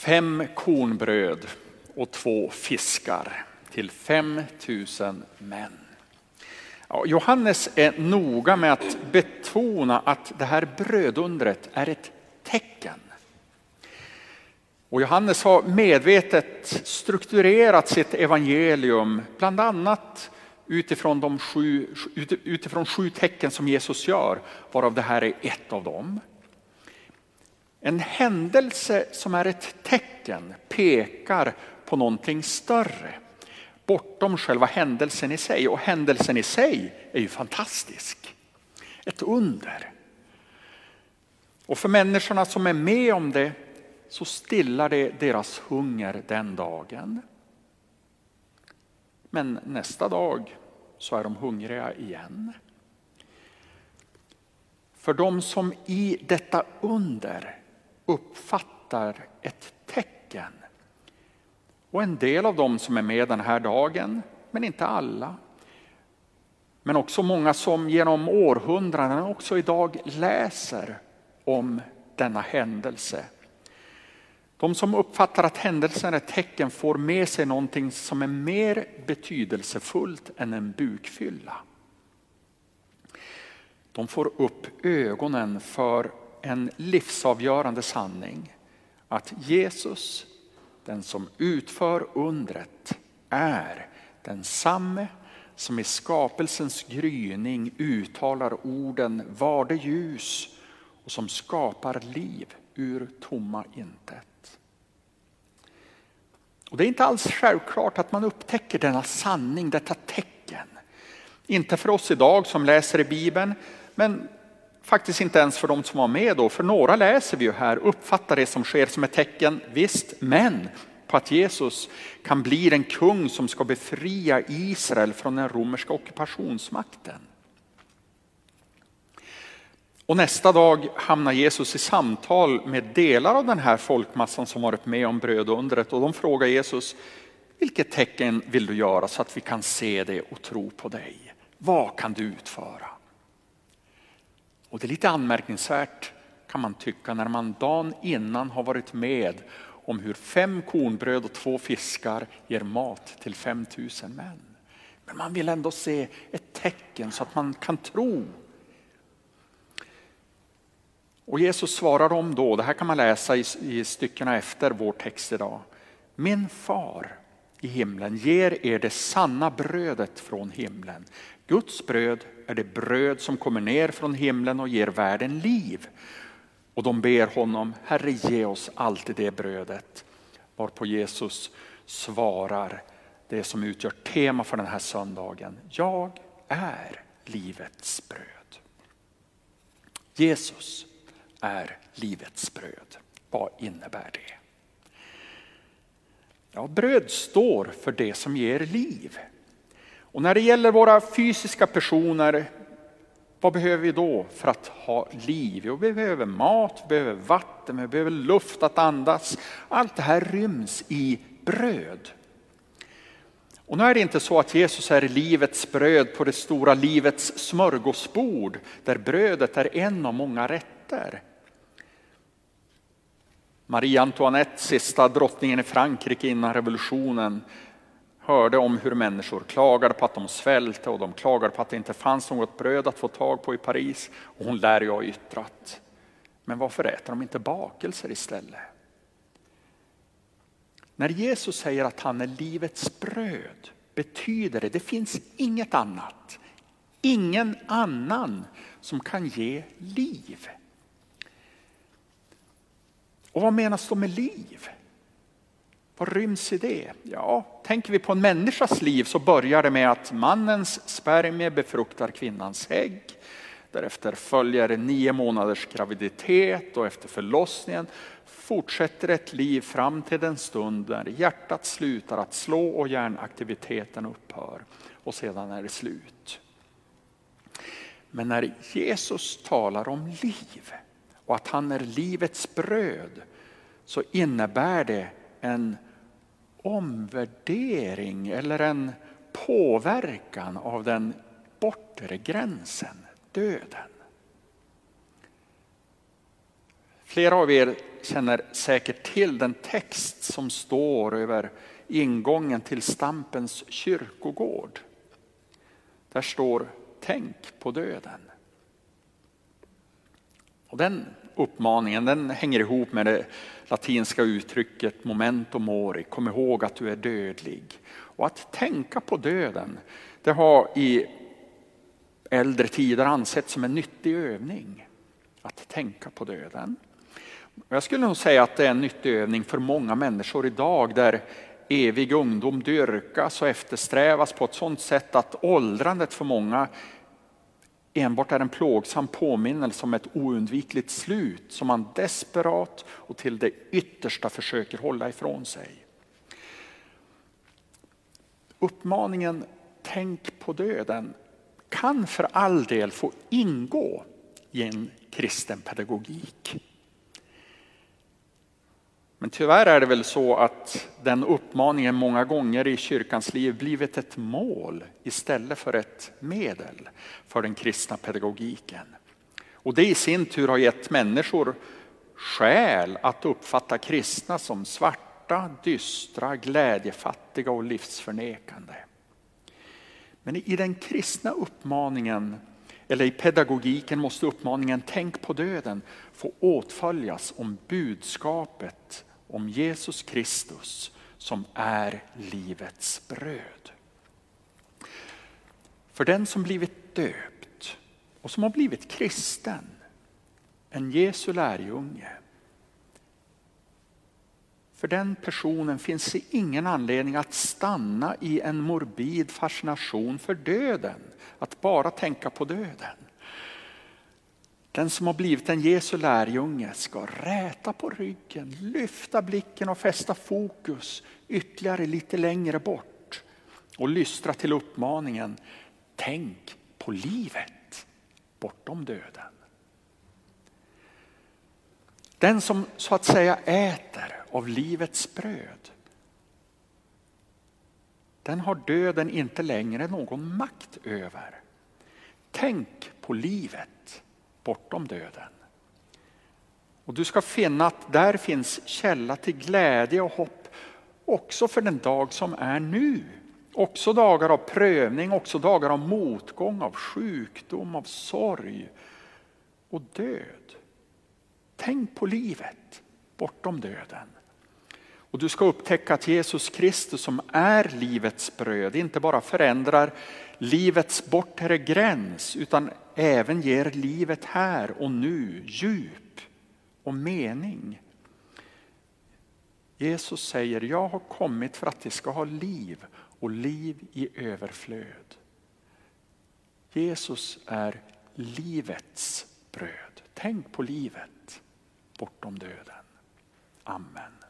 Fem kornbröd och två fiskar till fem tusen män. Ja, Johannes är noga med att betona att det här brödundret är ett tecken. Och Johannes har medvetet strukturerat sitt evangelium bland annat utifrån, de sju, utifrån sju tecken som Jesus gör, varav det här är ett av dem. En händelse som är ett tecken pekar på någonting större. Bortom själva händelsen i sig. Och händelsen i sig är ju fantastisk. Ett under. Och för människorna som är med om det så stillar det deras hunger den dagen. Men nästa dag så är de hungriga igen. För de som i detta under uppfattar ett tecken. Och en del av dem som är med den här dagen, men inte alla. Men också många som genom århundraden också idag läser om denna händelse. De som uppfattar att händelsen är ett tecken får med sig någonting som är mer betydelsefullt än en bukfylla. De får upp ögonen för en livsavgörande sanning. Att Jesus, den som utför undret, är densamme som i skapelsens gryning uttalar orden var det ljus och som skapar liv ur tomma intet. Och det är inte alls självklart att man upptäcker denna sanning, detta tecken. Inte för oss idag som läser i Bibeln, men faktiskt inte ens för de som var med då. För några läser vi ju här, uppfattar det som sker som ett tecken, visst, men på att Jesus kan bli den kung som ska befria Israel från den romerska ockupationsmakten. Och nästa dag hamnar Jesus i samtal med delar av den här folkmassan som varit med om brödundret och de frågar Jesus, vilket tecken vill du göra så att vi kan se det och tro på dig? Vad kan du utföra? Och det är lite anmärkningsvärt kan man tycka när man dagen innan har varit med om hur fem kornbröd och två fiskar ger mat till 5000 män. Men man vill ändå se ett tecken så att man kan tro. Och Jesus svarar om då, det här kan man läsa i, i styckena efter vår text idag. Min far i himlen ger er det sanna brödet från himlen. Guds bröd är det bröd som kommer ner från himlen och ger världen liv. Och de ber honom, Herre ge oss alltid det brödet. Varpå Jesus svarar det som utgör tema för den här söndagen. Jag är livets bröd. Jesus är livets bröd. Vad innebär det? Ja, bröd står för det som ger liv. Och när det gäller våra fysiska personer, vad behöver vi då för att ha liv? Jo, vi behöver mat, vi behöver vatten, vi behöver luft att andas. Allt det här ryms i bröd. Och nu är det inte så att Jesus är livets bröd på det stora livets smörgåsbord där brödet är en av många rätter. Marie Antoinette, sista drottningen i Frankrike innan revolutionen, hörde om hur människor klagade på att de svälte och de klagade på att det inte fanns något bröd att få tag på i Paris. Och hon lär ju ha yttrat. Men varför äter de inte bakelser istället? När Jesus säger att han är livets bröd betyder det, det finns inget annat, ingen annan som kan ge liv. Och vad menas då med liv? Vad ryms i det? Ja, tänker vi på en människas liv så börjar det med att mannens spermie befruktar kvinnans ägg. Därefter följer nio månaders graviditet och efter förlossningen fortsätter ett liv fram till den stund när hjärtat slutar att slå och hjärnaktiviteten upphör. Och sedan är det slut. Men när Jesus talar om liv och att han är livets bröd så innebär det en omvärdering eller en påverkan av den bortre gränsen, döden. Flera av er känner säkert till den text som står över ingången till Stampens kyrkogård. Där står Tänk på döden. Och den uppmaningen den hänger ihop med det latinska uttrycket momento mori, kom ihåg att du är dödlig. Och att tänka på döden, det har i äldre tider ansetts som en nyttig övning. Att tänka på döden. Jag skulle nog säga att det är en nyttig övning för många människor idag där evig ungdom dyrkas och eftersträvas på ett sådant sätt att åldrandet för många enbart är en plågsam påminnelse om ett oundvikligt slut som man desperat och till det yttersta försöker hålla ifrån sig. Uppmaningen Tänk på döden kan för all del få ingå i en kristen pedagogik. Men tyvärr är det väl så att den uppmaningen många gånger i kyrkans liv blivit ett mål istället för ett medel för den kristna pedagogiken. Och det i sin tur har gett människor skäl att uppfatta kristna som svarta, dystra, glädjefattiga och livsförnekande. Men i den kristna uppmaningen, eller i pedagogiken måste uppmaningen tänk på döden få åtföljas om budskapet om Jesus Kristus som är livets bröd. För den som blivit döpt och som har blivit kristen, en Jesu lärjunge. För den personen finns det ingen anledning att stanna i en morbid fascination för döden, att bara tänka på döden. Den som har blivit en Jesu lärjunge ska räta på ryggen, lyfta blicken och fästa fokus ytterligare lite längre bort och lystra till uppmaningen Tänk på livet bortom döden. Den som så att säga äter av livets bröd den har döden inte längre någon makt över. Tänk på livet bortom döden. Och du ska finna att där finns källa till glädje och hopp också för den dag som är nu. Också dagar av prövning, också dagar av motgång, av sjukdom, av sorg och död. Tänk på livet bortom döden. Och du ska upptäcka att Jesus Kristus som är livets bröd inte bara förändrar livets bortre gräns utan även ger livet här och nu djup och mening. Jesus säger, jag har kommit för att de ska ha liv och liv i överflöd. Jesus är livets bröd. Tänk på livet bortom döden. Amen.